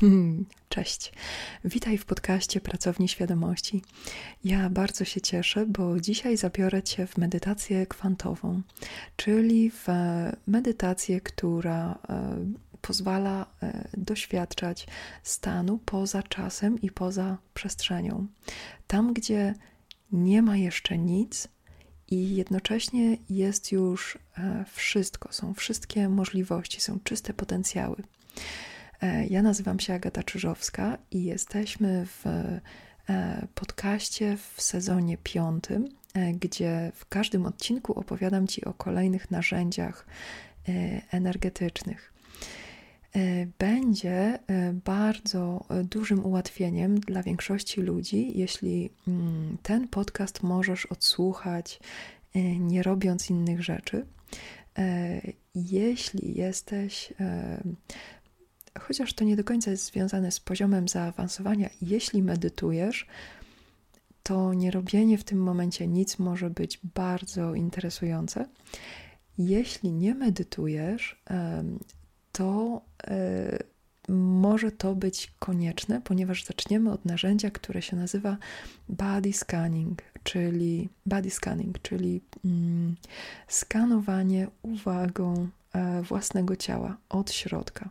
Cześć. Witaj w podcaście Pracowni Świadomości. Ja bardzo się cieszę, bo dzisiaj zabiorę Cię w medytację kwantową, czyli w medytację, która e, pozwala e, doświadczać stanu poza czasem i poza przestrzenią. Tam, gdzie nie ma jeszcze nic, i jednocześnie jest już e, wszystko, są wszystkie możliwości, są czyste potencjały. E, ja nazywam się Agata Czyżowska i jesteśmy w e, podcaście w sezonie piątym, gdzie w każdym odcinku opowiadam Ci o kolejnych narzędziach energetycznych. Będzie bardzo dużym ułatwieniem dla większości ludzi, jeśli mm, ten podcast możesz odsłuchać, nie robiąc innych rzeczy. Jeśli jesteś chociaż to nie do końca jest związane z poziomem zaawansowania, jeśli medytujesz, to nie robienie w tym momencie nic może być bardzo interesujące. Jeśli nie medytujesz, to może to być konieczne, ponieważ zaczniemy od narzędzia, które się nazywa body scanning, czyli body scanning, czyli mm, skanowanie uwagą e, własnego ciała od środka.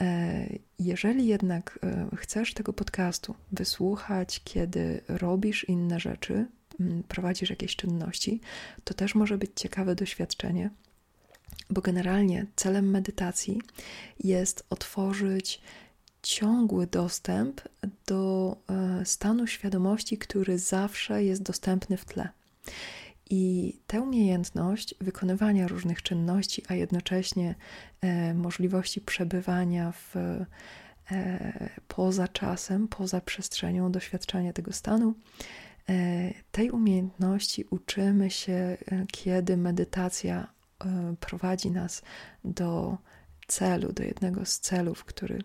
E, jeżeli jednak e, chcesz tego podcastu wysłuchać, kiedy robisz inne rzeczy, prowadzisz jakieś czynności, to też może być ciekawe doświadczenie, bo generalnie celem medytacji jest otworzyć ciągły dostęp do e, stanu świadomości, który zawsze jest dostępny w tle. I tę umiejętność wykonywania różnych czynności, a jednocześnie e, możliwości przebywania w, e, poza czasem, poza przestrzenią, doświadczania tego stanu, e, tej umiejętności uczymy się, e, kiedy medytacja e, prowadzi nas do celu, do jednego z celów, który,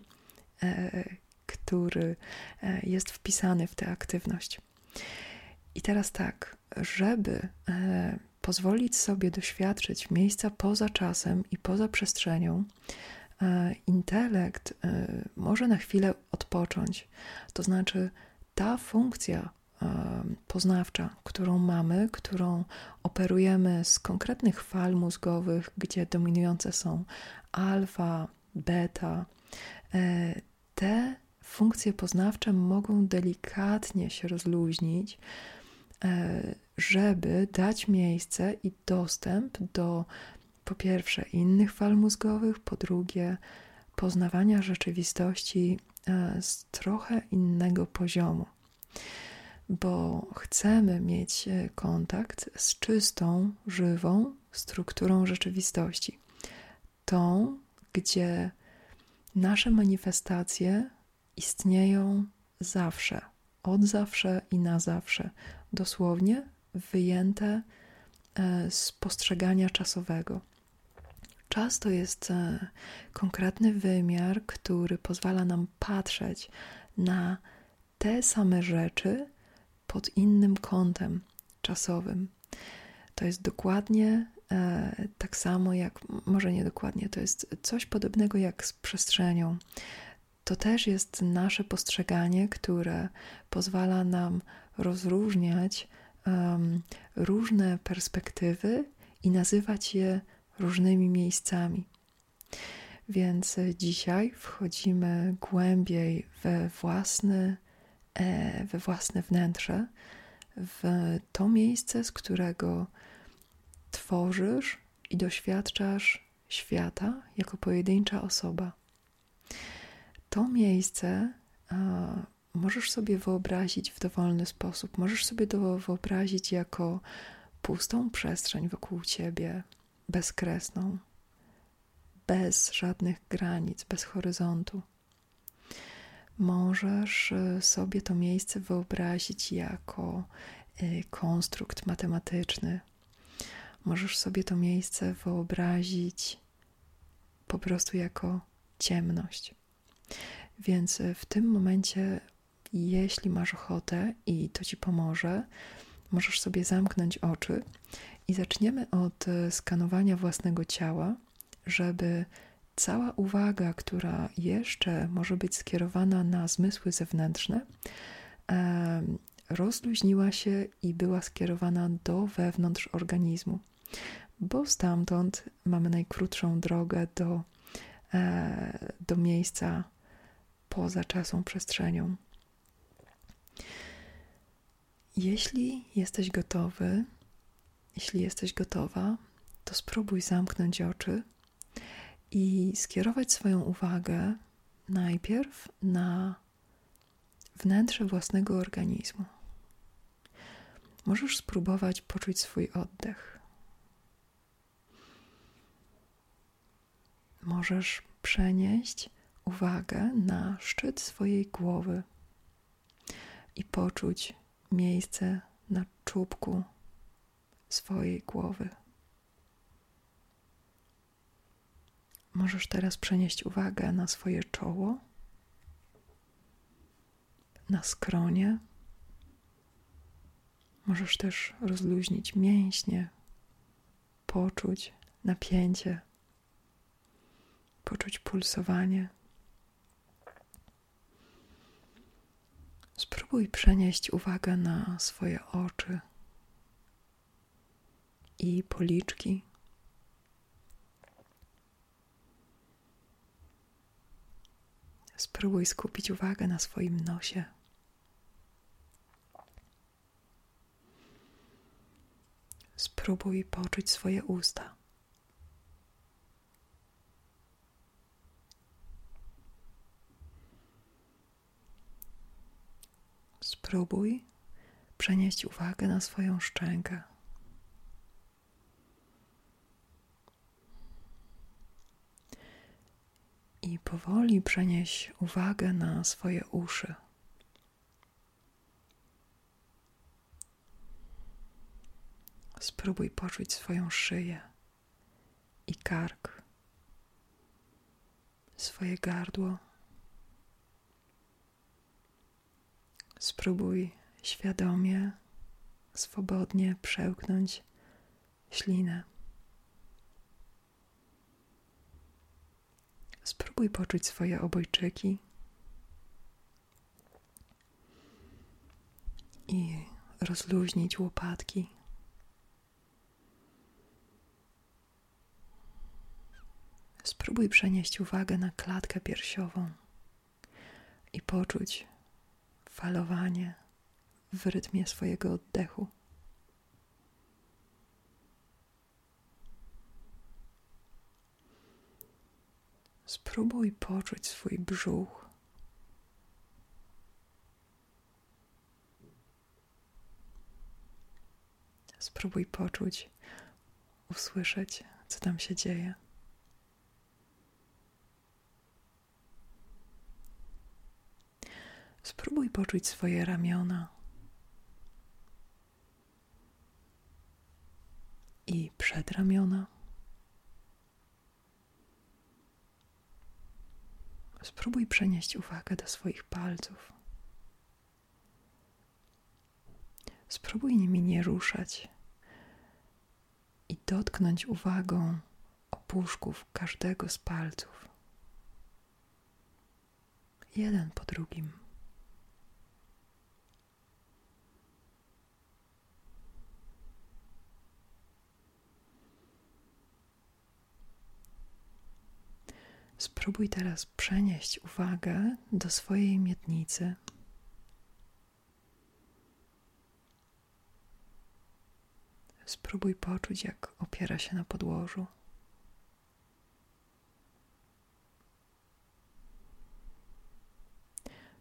e, który jest wpisany w tę aktywność. I teraz tak, żeby e, pozwolić sobie doświadczyć miejsca poza czasem i poza przestrzenią, e, intelekt e, może na chwilę odpocząć. To znaczy, ta funkcja poznawcza, którą mamy, którą operujemy z konkretnych fal mózgowych, gdzie dominujące są alfa, beta, te funkcje poznawcze mogą delikatnie się rozluźnić, żeby dać miejsce i dostęp do po pierwsze innych fal mózgowych, po drugie poznawania rzeczywistości e, z trochę innego poziomu. Bo chcemy mieć e, kontakt z czystą, żywą strukturą rzeczywistości. Tą, gdzie nasze manifestacje istnieją zawsze, od zawsze i na zawsze, dosłownie wyjęte e, z postrzegania czasowego. Czas to jest e, konkretny wymiar, który pozwala nam patrzeć na te same rzeczy pod innym kątem czasowym. To jest dokładnie e, tak samo jak, może nie dokładnie, to jest coś podobnego jak z przestrzenią. To też jest nasze postrzeganie, które pozwala nam rozróżniać um, różne perspektywy i nazywać je różnymi miejscami. Więc dzisiaj wchodzimy głębiej we własne, e, we własne wnętrze, w to miejsce, z którego tworzysz i doświadczasz świata jako pojedyncza osoba. To miejsce możesz sobie wyobrazić w dowolny sposób. Możesz sobie to wyobrazić jako pustą przestrzeń wokół ciebie, bezkresną, bez żadnych granic, bez horyzontu. Możesz e, sobie to miejsce wyobrazić jako e, konstrukt matematyczny. Możesz sobie to miejsce wyobrazić po prostu jako ciemność. Więc e, w tym momencie jeśli masz ochotę i to ci pomoże, możesz sobie zamknąć oczy i zaczniemy od e, skanowania własnego ciała, żeby cała uwaga, która jeszcze może być skierowana na zmysły zewnętrzne, rozluźniła się i była skierowana do wewnątrz organizmu, bo stamtąd mamy najkrótszą drogę do, e, do miejsca poza czasą, przestrzenią. Jeśli jesteś gotowy, jeśli jesteś gotowa, to spróbuj zamknąć oczy i skierować swoją uwagę najpierw na wnętrze własnego organizmu. Możesz spróbować poczuć swój oddech. Możesz przenieść uwagę na szczyt swojej głowy i poczuć miejsce na czubku swojej głowy. Możesz teraz przenieść uwagę na swoje czoło, na skronie. Możesz też rozluźnić mięśnie, poczuć napięcie, poczuć pulsowanie. Spróbuj przenieść uwagę na swoje oczy i policzki. Spróbuj skupić uwagę na swoim nosie. Spróbuj poczuć swoje usta. Spróbuj przenieść uwagę na swoją szczękę. I powoli przenieś uwagę na swoje uszy. Spróbuj poczuć swoją szyję i kark, swoje gardło. Spróbuj świadomie, swobodnie przełknąć ślinę. Spróbuj poczuć swoje obojczyki i rozluźnić łopatki. Spróbuj przenieść uwagę na klatkę piersiową i poczuć falowanie w rytmie swojego oddechu. Spróbuj poczuć swój brzuch. Spróbuj poczuć, usłyszeć, co tam się dzieje. Spróbuj poczuć swoje ramiona i przedramiona. Spróbuj przenieść uwagę do swoich palców. Spróbuj nimi nie ruszać i dotknąć uwagą opuszków każdego z palców. Jeden po drugim. Spróbuj teraz przenieść uwagę do swojej miednicy. Spróbuj poczuć, jak opiera się na podłożu.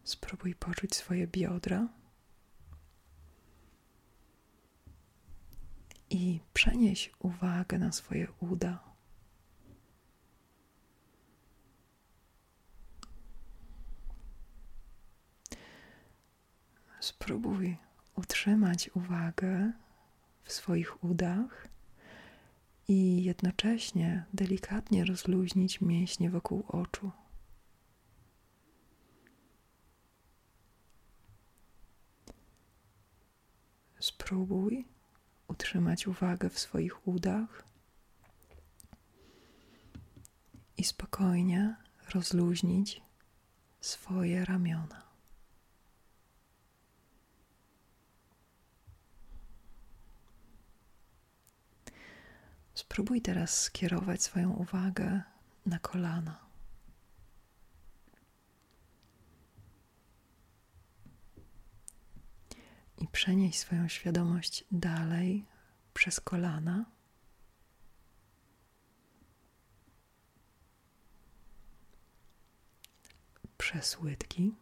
Spróbuj poczuć swoje biodra i przenieś uwagę na swoje uda. Spróbuj utrzymać uwagę w swoich udach i jednocześnie delikatnie rozluźnić mięśnie wokół oczu. Spróbuj utrzymać uwagę w swoich udach i spokojnie rozluźnić swoje ramiona. Spróbuj teraz skierować swoją uwagę na kolana. I przenieś swoją świadomość dalej przez kolana. Przez łydki.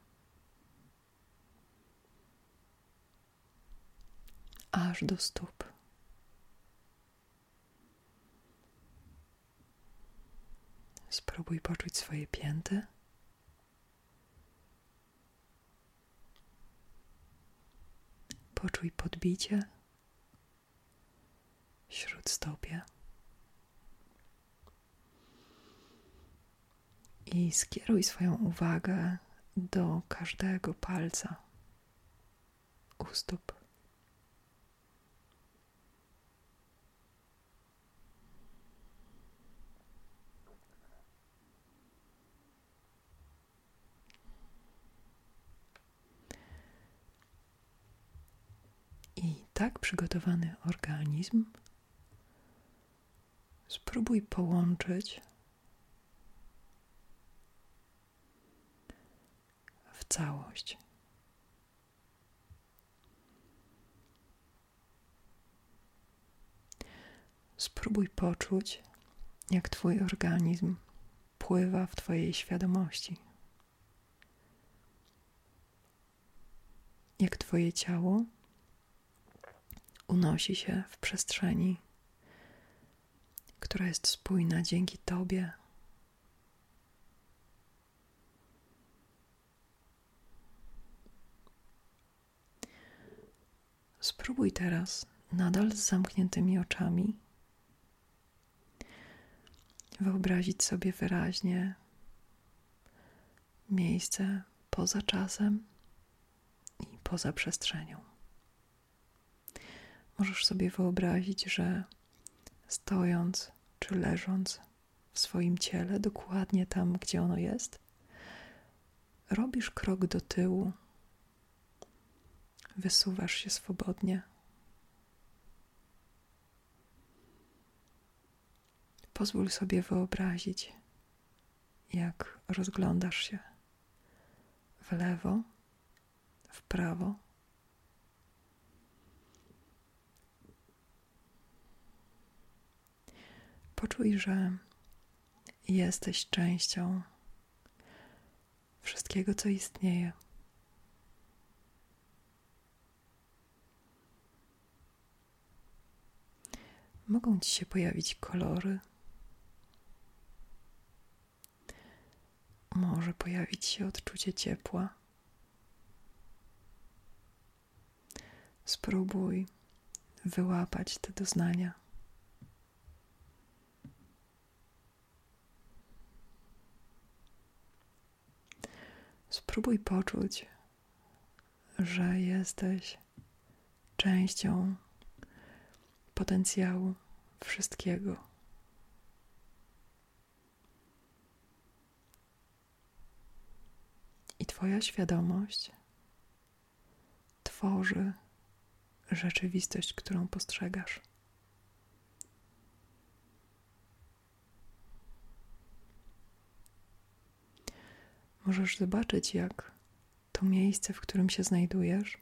Aż do stóp. Spróbuj poczuć swoje pięty. Poczuj podbicie śródstopie. I skieruj swoją uwagę do każdego palca u stóp. Tak przygotowany organizm, spróbuj połączyć w całość. Spróbuj poczuć, jak Twój organizm pływa w Twojej świadomości. Jak Twoje ciało unosi się w przestrzeni, która jest spójna dzięki Tobie. Spróbuj teraz, nadal z zamkniętymi oczami, wyobrazić sobie wyraźnie miejsce poza czasem i poza przestrzenią. Możesz sobie wyobrazić, że stojąc czy leżąc w swoim ciele, dokładnie tam, gdzie ono jest, robisz krok do tyłu, wysuwasz się swobodnie. Pozwól sobie wyobrazić, jak rozglądasz się w lewo, w prawo Poczuj, że jesteś częścią wszystkiego, co istnieje. Mogą ci się pojawić kolory. Może pojawić się odczucie ciepła. Spróbuj wyłapać te doznania. Spróbuj poczuć, że jesteś częścią potencjału wszystkiego. I Twoja świadomość tworzy rzeczywistość, którą postrzegasz. Możesz zobaczyć, jak to miejsce, w którym się znajdujesz,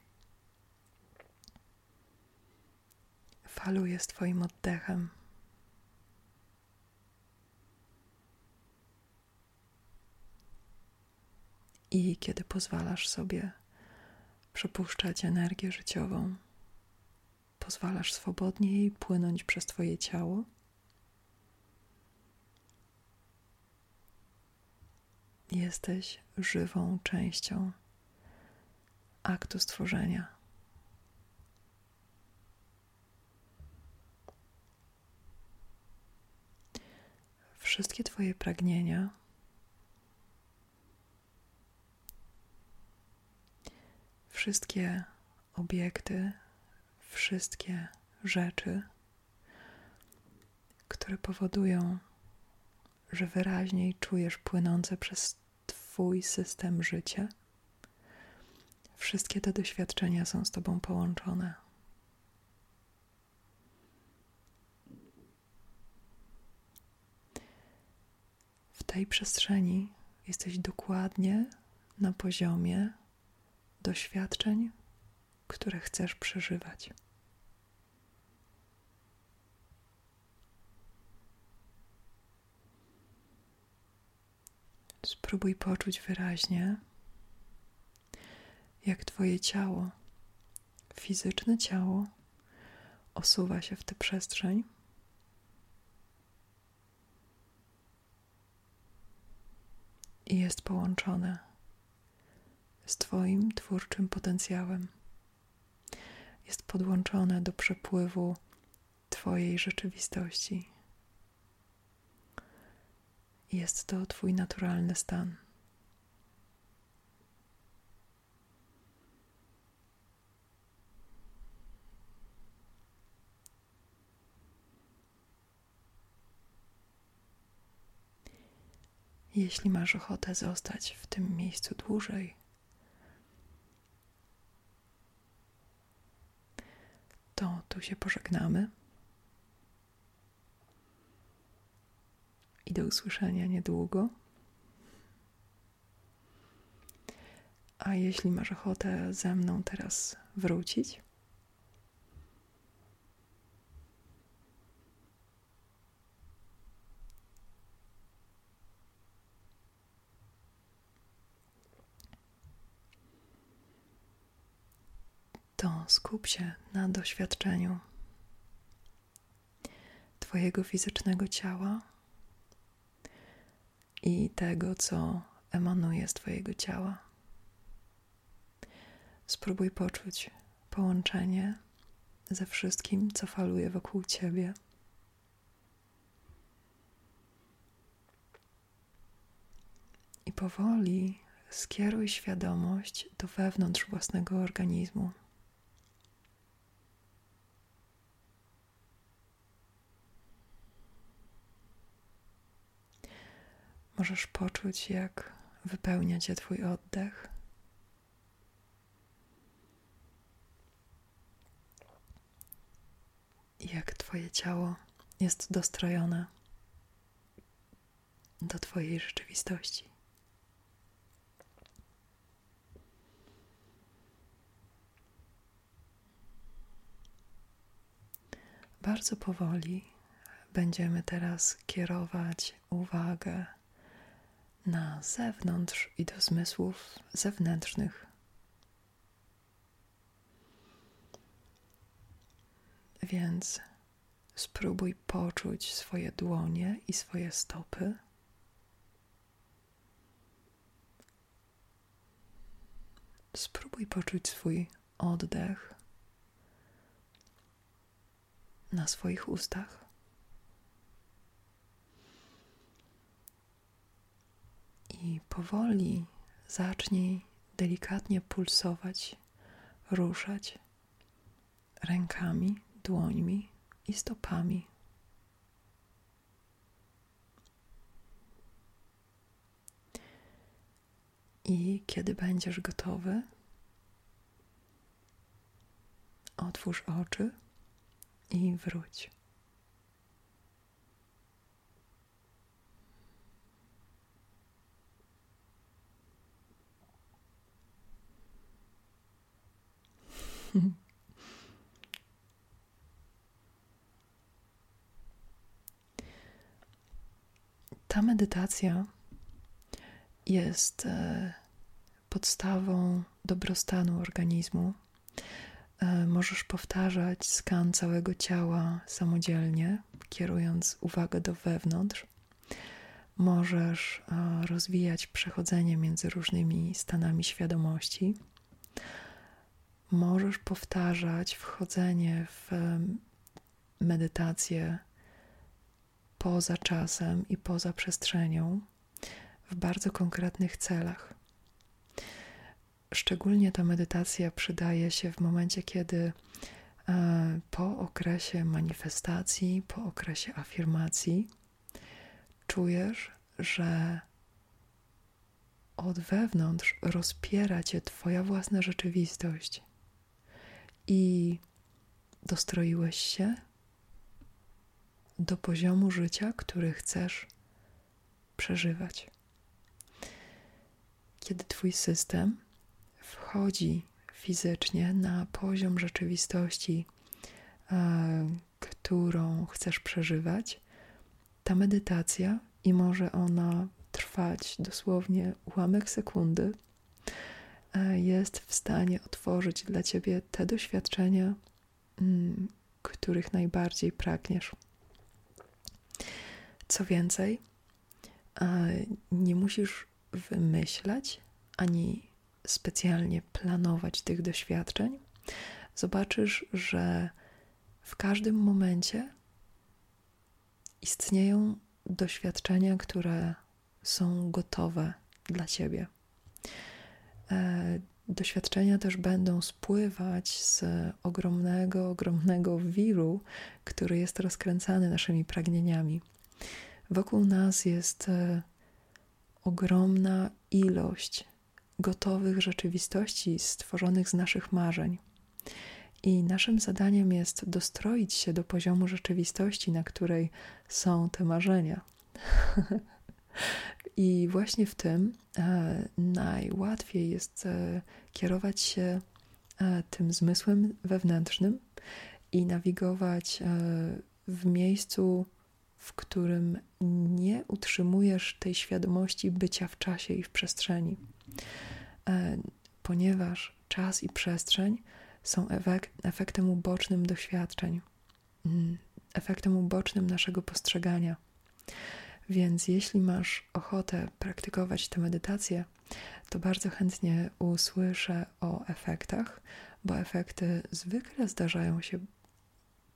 faluje z Twoim oddechem. I kiedy pozwalasz sobie przepuszczać energię życiową, pozwalasz swobodnie jej płynąć przez Twoje ciało Jesteś żywą częścią aktu stworzenia. Wszystkie Twoje pragnienia, wszystkie obiekty, wszystkie rzeczy, które powodują, że wyraźniej czujesz płynące przez Twój system życie. Wszystkie te doświadczenia są z Tobą połączone. W tej przestrzeni jesteś dokładnie na poziomie doświadczeń, które chcesz przeżywać. Spróbuj poczuć wyraźnie, jak Twoje ciało, fizyczne ciało, osuwa się w tę przestrzeń. I jest połączone z Twoim twórczym potencjałem. Jest podłączone do przepływu Twojej rzeczywistości. Jest to Twój naturalny stan. Jeśli masz ochotę zostać w tym miejscu dłużej, to tu się pożegnamy. I do usłyszenia niedługo. A jeśli masz ochotę ze mną teraz wrócić, to skup się na doświadczeniu Twojego fizycznego ciała i tego, co emanuje z Twojego ciała. Spróbuj poczuć połączenie ze wszystkim, co faluje wokół Ciebie. I powoli skieruj świadomość do wewnątrz własnego organizmu. Możesz poczuć, jak wypełnia cię Twój oddech. Jak Twoje ciało jest dostrojone do Twojej rzeczywistości. Bardzo powoli będziemy teraz kierować uwagę na zewnątrz i do zmysłów zewnętrznych. Więc spróbuj poczuć swoje dłonie i swoje stopy. Spróbuj poczuć swój oddech na swoich ustach. I powoli zacznij delikatnie pulsować, ruszać rękami, dłońmi i stopami. I kiedy będziesz gotowy, otwórz oczy i wróć. Ta medytacja jest e, podstawą dobrostanu organizmu. E, możesz powtarzać skan całego ciała samodzielnie, kierując uwagę do wewnątrz. Możesz e, rozwijać przechodzenie między różnymi stanami świadomości możesz powtarzać wchodzenie w medytację poza czasem i poza przestrzenią w bardzo konkretnych celach. Szczególnie ta medytacja przydaje się w momencie, kiedy e, po okresie manifestacji, po okresie afirmacji, czujesz, że od wewnątrz rozpiera cię Twoja własna rzeczywistość i dostroiłeś się do poziomu życia, który chcesz przeżywać. Kiedy Twój system wchodzi fizycznie na poziom rzeczywistości, e, którą chcesz przeżywać, ta medytacja i może ona trwać dosłownie ułamek sekundy, jest w stanie otworzyć dla ciebie te doświadczenia, mm, których najbardziej pragniesz. Co więcej, e, nie musisz wymyślać ani specjalnie planować tych doświadczeń. Zobaczysz, że w każdym momencie istnieją doświadczenia, które są gotowe dla ciebie. E, doświadczenia też będą spływać z ogromnego, ogromnego wiru, który jest rozkręcany naszymi pragnieniami. Wokół nas jest e, ogromna ilość gotowych rzeczywistości stworzonych z naszych marzeń. I naszym zadaniem jest dostroić się do poziomu rzeczywistości, na której są te marzenia. I właśnie w tym e, najłatwiej jest e, kierować się e, tym zmysłem wewnętrznym i nawigować w miejscu, w którym nie utrzymujesz tej świadomości bycia w czasie i w przestrzeni. Ponieważ czas i przestrzeń są efekt, efektem ubocznym doświadczeń, mm, efektem ubocznym naszego postrzegania. Więc jeśli masz ochotę praktykować tę medytację, to bardzo chętnie usłyszę o efektach, bo efekty zwykle zdarzają się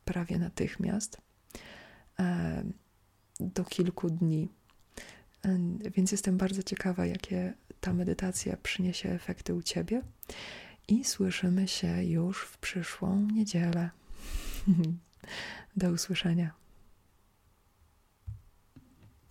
prawie natychmiast, e, do kilku dni. E, więc jestem bardzo ciekawa, jakie ta medytacja przyniesie efekty u ciebie. I słyszymy się już w przyszłą niedzielę. Do usłyszenia.